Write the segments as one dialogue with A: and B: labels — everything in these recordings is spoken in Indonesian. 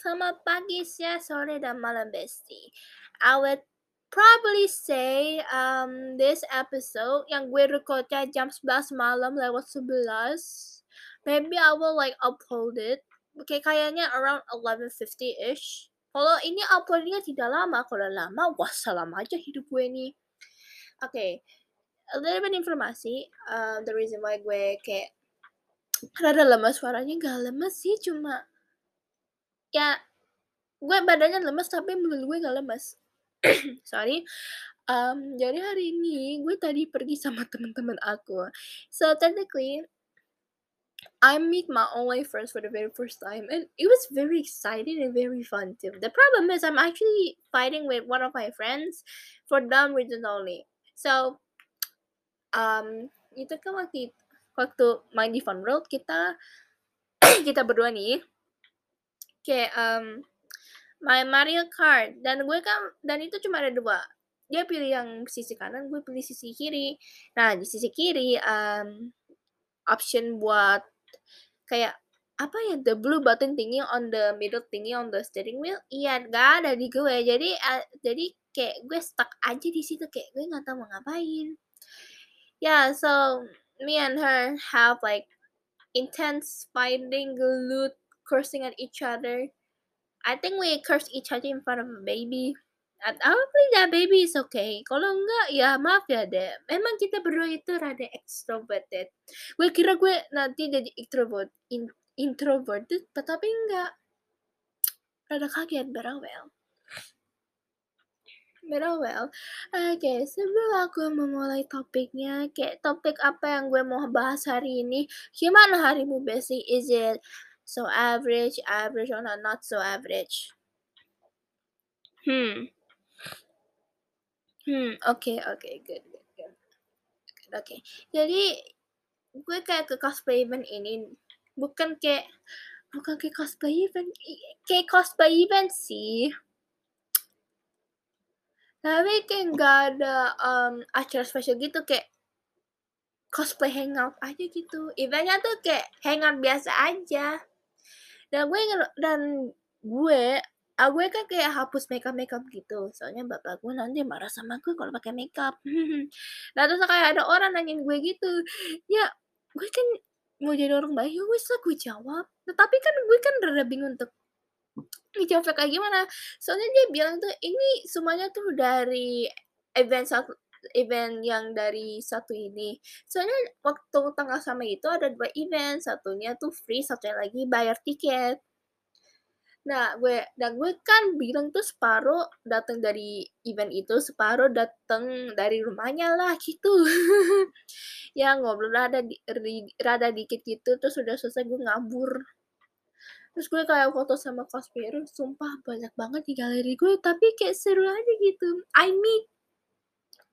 A: selamat pagi, siang, sore, dan malam bestie. I would probably say um, this episode yang gue recordnya jam 11 malam lewat 11. Maybe I will like upload it. Kayak kayaknya around 11.50ish. Kalau ini uploadnya tidak lama, kalau lama, wassalam aja hidup gue nih. Oke, okay. a little bit informasi. Uh, the reason why gue kayak rada lemas suaranya gak lemas sih, cuma ya gue badannya lemes tapi mulut gue gak lemes sorry um, jadi hari ini gue tadi pergi sama teman-teman aku so technically I meet my online friends for the very first time and it was very exciting and very fun too. The problem is I'm actually fighting with one of my friends for dumb reasons only. So um itu kan waktu waktu main di Fun World kita kita berdua nih kayak um, main Mario Kart dan gue kan dan itu cuma ada dua. Dia pilih yang sisi kanan gue pilih sisi kiri. Nah di sisi kiri um, option buat kayak apa ya the blue button thingy on the middle thingy on the steering wheel? Iya gak ada di gue. Jadi uh, jadi kayak gue stuck aja di situ kayak gue nggak tahu mau ngapain. Yeah so me and her have like intense fighting glued cursing at each other. I think we curse each other in front of a baby. At hopefully that baby is okay. Kalau enggak, ya maaf ya deh. Memang kita berdua itu rada extroverted. Gue kira gue nanti jadi introvert, in, introverted, tetapi enggak. Rada kaget, but oh well. But oh well. Oke, okay, sebelum aku memulai topiknya, kayak topik apa yang gue mau bahas hari ini, gimana harimu, Bessie? Is it so average, average, or not so average. Hmm. Hmm, okay, okay, good, good, good. Okay. jadi gue kayak ke cosplay event ini bukan kayak bukan kayak cosplay event, kayak cosplay event sih. Tapi kayak nggak ada um, acara spesial gitu kayak cosplay hangout aja gitu. Eventnya tuh kayak hangout biasa aja dan gue dan gue ah gue kan kayak hapus makeup makeup gitu. Soalnya bapak gue nanti marah sama gue kalau pakai makeup. Nah terus kayak ada orang nanyain gue gitu ya gue kan mau jadi orang baik. Ya wes lah gue jawab. Tetapi kan gue kan rada bingung untuk dijawab kayak gimana. Soalnya dia bilang tuh ini semuanya tuh dari event event yang dari satu ini. Soalnya waktu tanggal sama itu ada dua event, satunya tuh free, satunya lagi bayar tiket. Nah, gue dan gue kan bilang tuh separuh datang dari event itu, separuh datang dari rumahnya lah gitu. ya ngobrol rada di, rada dikit gitu, terus sudah selesai gue ngabur. Terus gue kayak foto sama cosplayer, sumpah banyak banget di galeri gue, tapi kayak seru aja gitu. I meet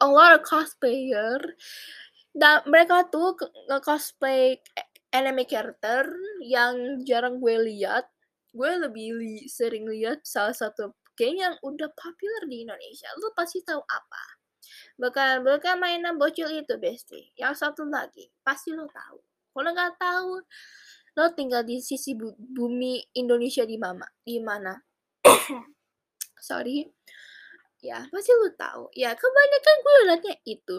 A: a lot of cosplayer. Dan mereka tuh nge-cosplay anime character yang jarang gue lihat. Gue lebih li sering lihat salah satu game yang udah populer di Indonesia. Lu pasti tahu apa. Bukan bukan mainan bocil itu bestie yang satu lagi pasti lo tahu. Kalau nggak tahu lo tinggal di sisi bu bumi Indonesia di mana di mana? Sorry Ya, pasti lu tahu. Ya, kebanyakan gue liatnya itu.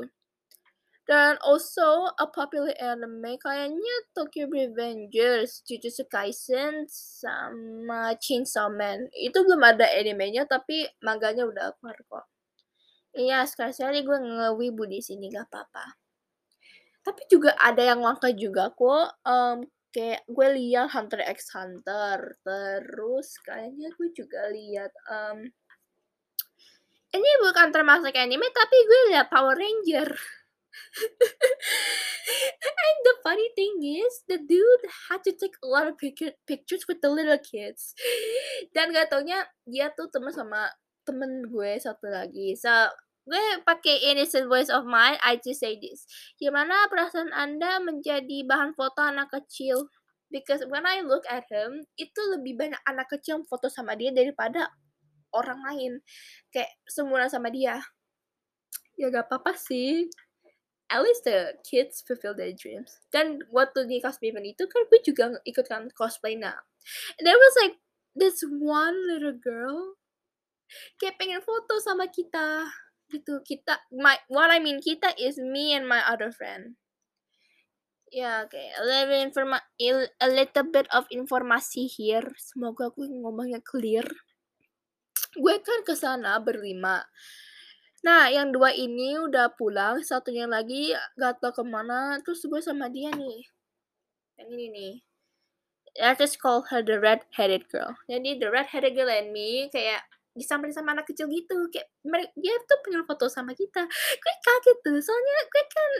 A: Dan also a popular anime kayaknya Tokyo Revengers, Jujutsu Kaisen, sama Chainsaw Man. Itu belum ada animenya tapi manganya udah keluar kok. Iya, sekali-sekali gue ngewibu di sini gak apa-apa. Tapi juga ada yang langka juga kok. Um, kayak gue lihat Hunter x Hunter. Terus kayaknya gue juga lihat um, ini bukan termasuk anime tapi gue lihat Power Ranger. And the funny thing is the dude had to take a lot of picture, pictures with the little kids. Dan gak taunya dia tuh temen sama temen gue satu lagi. So gue pakai innocent voice of mine I just say this. Gimana perasaan anda menjadi bahan foto anak kecil? Because when I look at him itu lebih banyak anak kecil foto sama dia daripada orang lain. Kayak semua sama dia. Ya gak apa-apa sih. At least the kids fulfill their dreams. Dan waktu di cosplay event itu kan gue juga ikut kan cosplay nah. There was like this one little girl kayak pengen foto sama kita gitu. Kita my what I mean kita is me and my other friend. Ya oke okay. a little informa a little bit of informasi here. Semoga aku ngomongnya clear gue kan ke sana berlima Nah, yang dua ini udah pulang, satunya lagi gak tau ke mana, terus gue sama dia nih. Yang ini nih. Let's just call her the red-headed girl. Jadi the red-headed girl and me kayak disamperin sama anak kecil gitu. Kayak dia tuh pengen foto sama kita. Gue kaget tuh, soalnya gue kan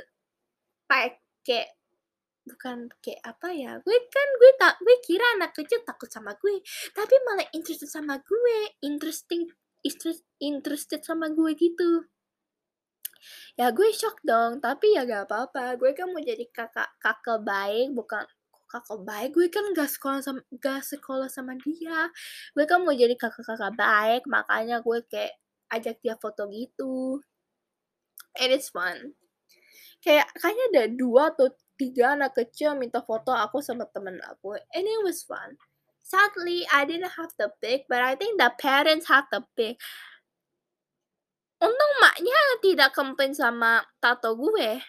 A: pakai bukan kayak apa ya gue kan gue tak gue kira anak kecil takut sama gue tapi malah interested sama gue interesting interest, interested sama gue gitu. Ya gue shock dong tapi ya gak apa-apa gue kan mau jadi kakak kakak baik bukan kakak baik gue kan gak sekolah sama gak sekolah sama dia. Gue kan mau jadi kakak-kakak baik makanya gue kayak ajak dia foto gitu. It is fun. Kayak kayaknya ada dua atau tiga anak kecil minta foto aku sama temen aku and it was fun Sadly, I didn't have the pic, but I think the parents have the pic. Untung maknya tidak komplain sama tato gue.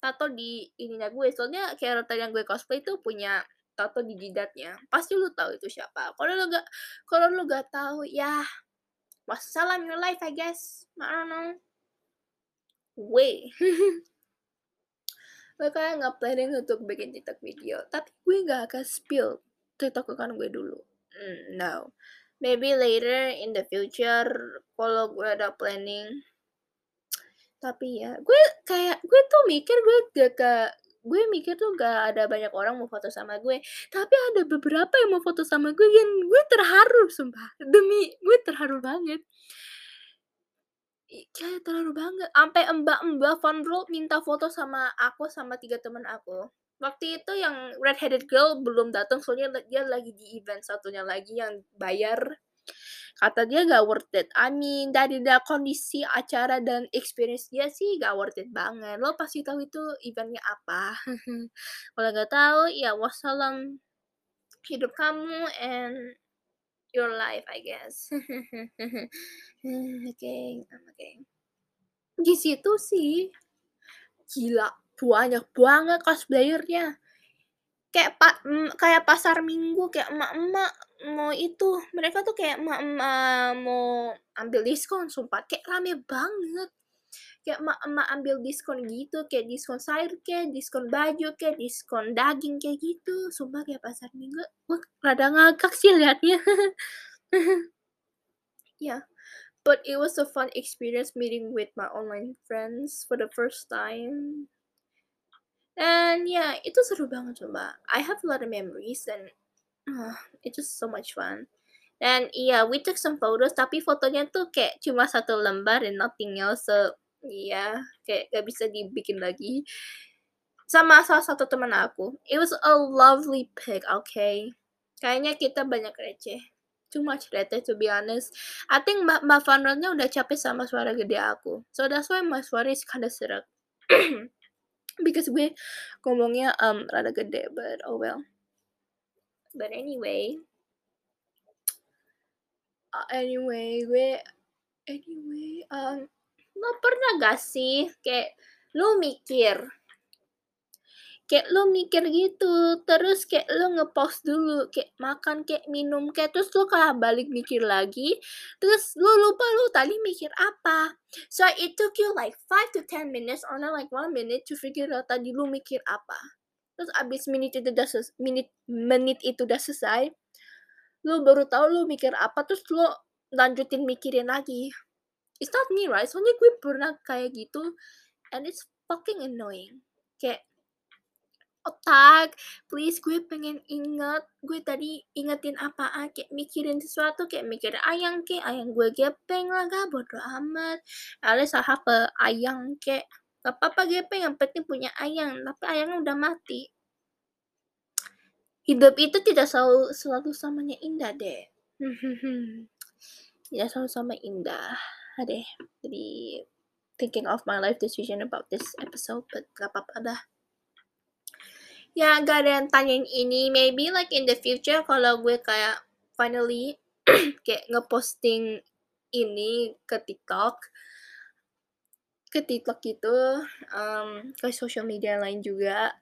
A: Tato di ininya gue. Soalnya karakter yang gue cosplay itu punya tato di jidatnya. Pasti lu tahu itu siapa. Kalau lu gak, kalau lu gak tahu, ya wassalam your life, I guess. I don't know. Way. gue kayak nggak planning untuk bikin TikTok video, tapi gue nggak akan spill TikTok account gue dulu. Mm, no. Maybe later in the future kalau gue ada planning. Tapi ya, gue kayak gue tuh mikir gue gak ke gue mikir tuh gak ada banyak orang mau foto sama gue tapi ada beberapa yang mau foto sama gue dan gue terharu sumpah demi gue terharu banget kayak terharu banget sampai mbak-mbak fun roll minta foto sama aku sama tiga teman aku Waktu itu yang red-headed girl belum datang soalnya dia lagi di event satunya lagi yang bayar. Kata dia gak worth it. I mean, dari da kondisi acara dan experience dia sih gak worth it banget. Lo pasti tahu itu eventnya apa. Kalau gak tahu, ya wassalam hidup kamu and your life, I guess. Oke, okay. Okay. Di situ sih, gila banyak banget cosplayernya kayak mm, kayak pasar minggu kayak emak-emak mau itu mereka tuh kayak emak-emak mau ambil diskon sumpah kayak rame banget kayak emak-emak ambil diskon gitu kayak diskon sayur kayak diskon baju kayak diskon daging kayak gitu sumpah kayak pasar minggu wah rada ngakak sih liatnya ya yeah. but it was a fun experience meeting with my online friends for the first time and yeah, itu seru banget coba. I have a lot of memories and uh, it's just so much fun. Iya, yeah, we took some photos, tapi fotonya tuh kayak cuma satu lembar and nothing else. So, iya, kayak gak bisa dibikin lagi. Sama salah satu teman aku. It was a lovely pic, okay? Kayaknya kita banyak receh. Too much receh, to be honest. I think Mbak, Mbak Vanrotnya udah capek sama suara gede aku. So, that's why my suara is kinda serak. because gue ngomongnya um rada gede but oh well but anyway uh, anyway gue anyway um lo pernah gak sih? Kayak lu mikir. Kayak lu mikir gitu terus kayak lu ngepost dulu kayak makan kayak minum kayak terus lu kayak balik mikir lagi terus lu lupa lu tadi mikir apa. So it took you like 5 to 10 minutes or not like 1 minute to figure out tadi lu mikir apa. Terus abis menit itu udah menit itu udah selesai lu baru tahu lu mikir apa terus lu lanjutin mikirin lagi it's not me right? Soalnya gue pernah kayak gitu and it's fucking annoying. Kayak otak please gue pengen inget gue tadi ingetin apaan kayak mikirin sesuatu kayak mikirin ayang kayak ayang gue gepeng lah gak bodo amat. Alias have a ayang kayak gak apa-apa gepeng yang penting punya ayang tapi ayangnya udah mati. Hidup itu tidak selalu selalu samanya indah deh. Tidak selalu sama indah deh jadi thinking of my life decision about this episode but gak apa-apa dah ya gak ada yang tanyain ini. Maybe like in the future kalau gue kayak finally kayak ngeposting ini ke TikTok ke TikTok gitu um, ke social media lain juga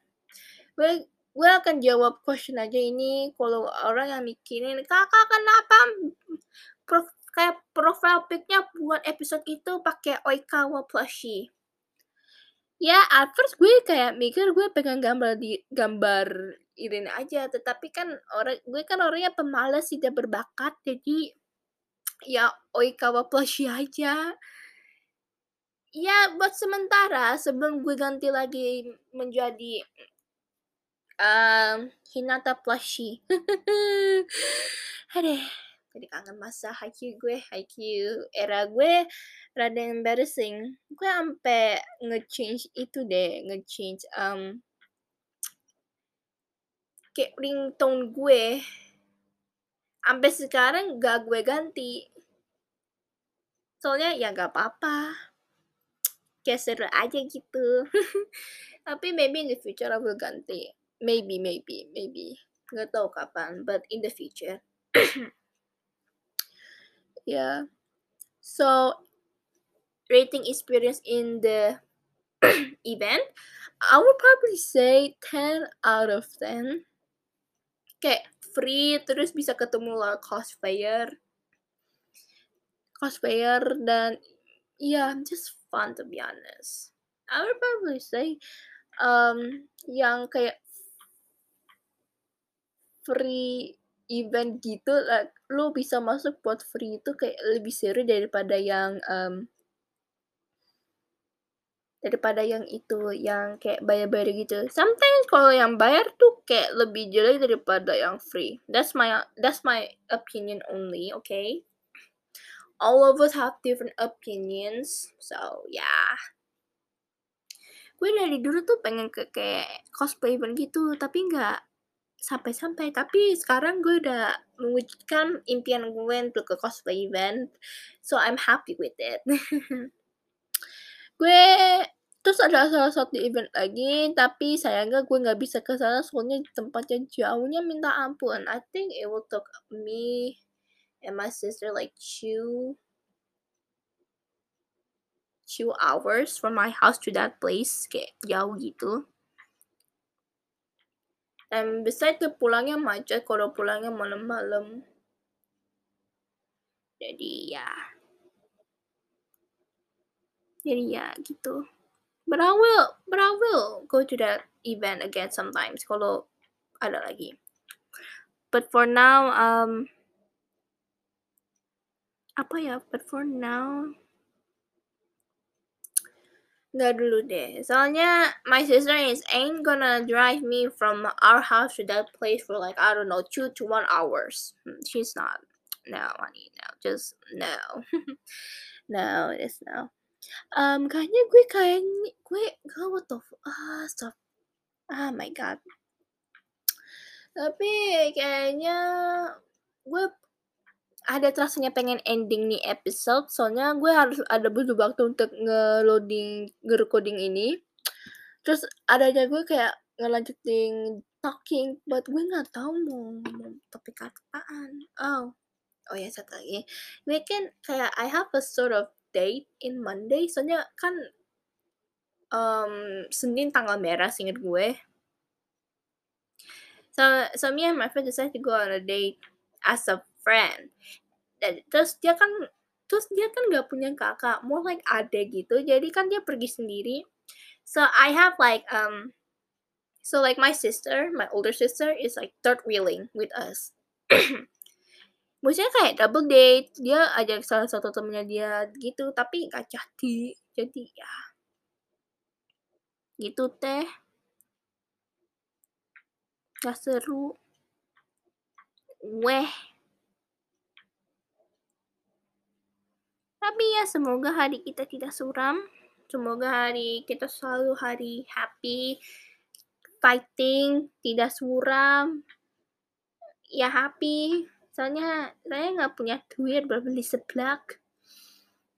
A: gue gue akan jawab question aja ini. Kalau orang yang mikirin kakak kenapa kayak profile picnya buat episode itu pakai Oikawa plushie. Ya at first gue kayak mikir gue pengen gambar di gambar Irin aja tetapi kan orang gue kan orangnya pemalas tidak berbakat jadi ya Oikawa plushie aja. Ya buat sementara sebelum gue ganti lagi menjadi um, Hinata plushie. Aduh, jadi kangen masa Haikyuu gue, Haikyuu era gue rada embarrassing. Gue sampai nge-change itu deh, nge-change um, kayak ringtone gue. Sampai sekarang gak gue ganti. Soalnya ya gak apa-apa. Kayak seru aja gitu. Tapi maybe in the future will ganti. Maybe, maybe, maybe. Gak tau kapan, but in the future. yeah. So, rating experience in the event, I would probably say 10 out of 10. Kayak free, terus bisa ketemu lah cosplayer. Cosplayer dan yeah, just fun to be honest. I would probably say um, yang kayak free event gitu like, lu bisa masuk buat free itu kayak lebih seru daripada yang um, daripada yang itu yang kayak bayar-bayar gitu. Sometimes kalau yang bayar tuh kayak lebih jelek daripada yang free. That's my that's my opinion only, okay? All of us have different opinions, so yeah. Gue dari dulu tuh pengen ke kayak cosplay event gitu, tapi nggak sampai-sampai. Tapi sekarang gue udah mewujudkan impian gue untuk ke cosplay event, so I'm happy with it. gue terus ada salah satu event lagi tapi sayangnya gue nggak bisa ke sana soalnya tempatnya jauhnya minta ampun I think it will take me and my sister like two two hours from my house to that place kayak jauh gitu dan besar itu pulangnya macet kalau pulangnya malam-malam. Jadi ya. Jadi ya gitu. But I will but I will go to that event again sometimes kalau ada lagi. But for now um apa ya? But for now nggak dulu deh. Soalnya my sister is ain't gonna drive me from our house to that place for like I don't know two to one hours. Hmm, she's not. No honey no. Just no. No it's no. Um kayaknya gue kayaknya gue gue what the ah stop. Oh my god. Tapi kayaknya gue ada rasanya pengen ending nih episode soalnya gue harus ada butuh waktu untuk nge-loading nge-recording ini. Terus ada aja gue kayak ngelanjutin talking but gue nggak tahu mau, mau topik apaan. Oh oh ya satu lagi. Gue kan kayak I have a sort of date in Monday. Soalnya kan um, Senin tanggal merah singkat gue. So so me and my friend decided to go on a date as a friend. Dan terus dia kan terus dia kan gak punya kakak more like adik gitu. Jadi kan dia pergi sendiri. So I have like um so like my sister my older sister is like third wheeling with us. Maksudnya kayak double date dia ajak salah satu temennya dia gitu tapi gak jadi. Jadi ya. Gitu teh. Gak seru. Weh Tapi ya semoga hari kita tidak suram. Semoga hari kita selalu hari happy, fighting, tidak suram. Ya happy. Soalnya saya nggak punya duit buat beli seblak.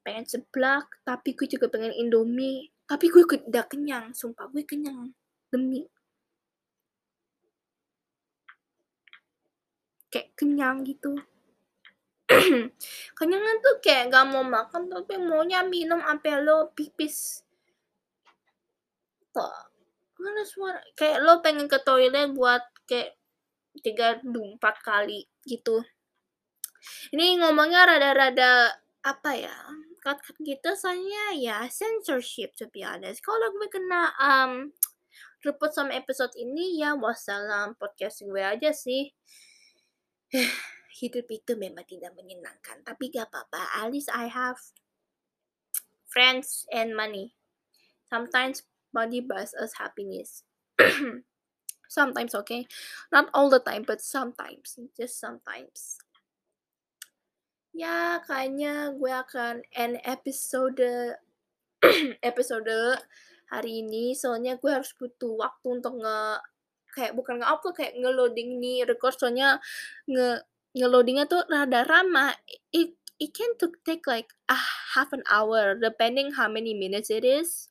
A: Pengen seblak, tapi gue juga pengen indomie. Tapi gue udah kenyang, sumpah gue kenyang. Demi. kayak kenyang gitu. Kenyangan tuh kayak nggak mau makan tapi maunya minum sampai lo pipis. Tuh, mana suara kayak lo pengen ke toilet buat kayak tiga empat kali gitu. Ini ngomongnya rada-rada apa ya? Cut-cut gitu soalnya ya censorship to be honest. Kalau gue kena um, report sama episode ini ya wassalam podcast gue aja sih. Hidup itu memang tidak menyenangkan, tapi gak apa-apa. At least I have friends and money. Sometimes money buys us happiness. sometimes, okay? Not all the time, but sometimes. Just sometimes. Ya, kayaknya gue akan end episode episode hari ini soalnya gue harus butuh waktu untuk nge kayak bukan nge-upload kayak nge-loading nih record soalnya nge nge-loadingnya tuh rada lama. It it can to take like a half an hour depending how many minutes it is.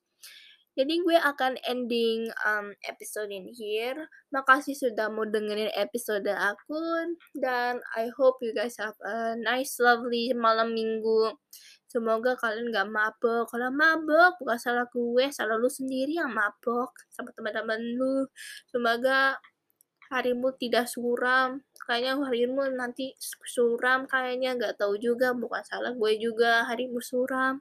A: Jadi gue akan ending um, episode in here. Makasih sudah mau dengerin episode aku dan I hope you guys have a nice lovely malam minggu. Semoga kalian gak mabok. Kalau mabok bukan salah gue, salah lu sendiri yang mabok sama teman-teman lu. Semoga harimu tidak suram. Kayaknya harimu nanti suram kayaknya gak tahu juga bukan salah gue juga harimu suram.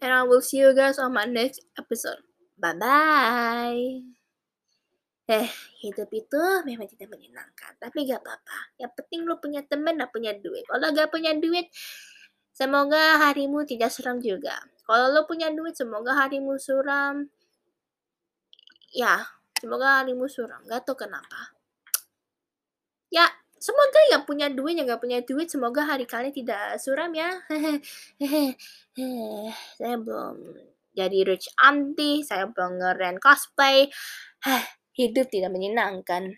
A: And I will see you guys on my next episode. Bye-bye. Eh, hidup itu memang tidak menyenangkan. Tapi gak apa-apa. Yang penting lu punya temen dan punya duit. Kalau gak punya duit, semoga harimu tidak suram juga. Kalau lu punya duit, semoga harimu suram. Ya, semoga harimu suram. Gak tau kenapa. Ya, semoga yang punya duit yang gak punya duit semoga hari kalian tidak suram ya saya belum jadi rich auntie saya belum ngeren cosplay hidup tidak menyenangkan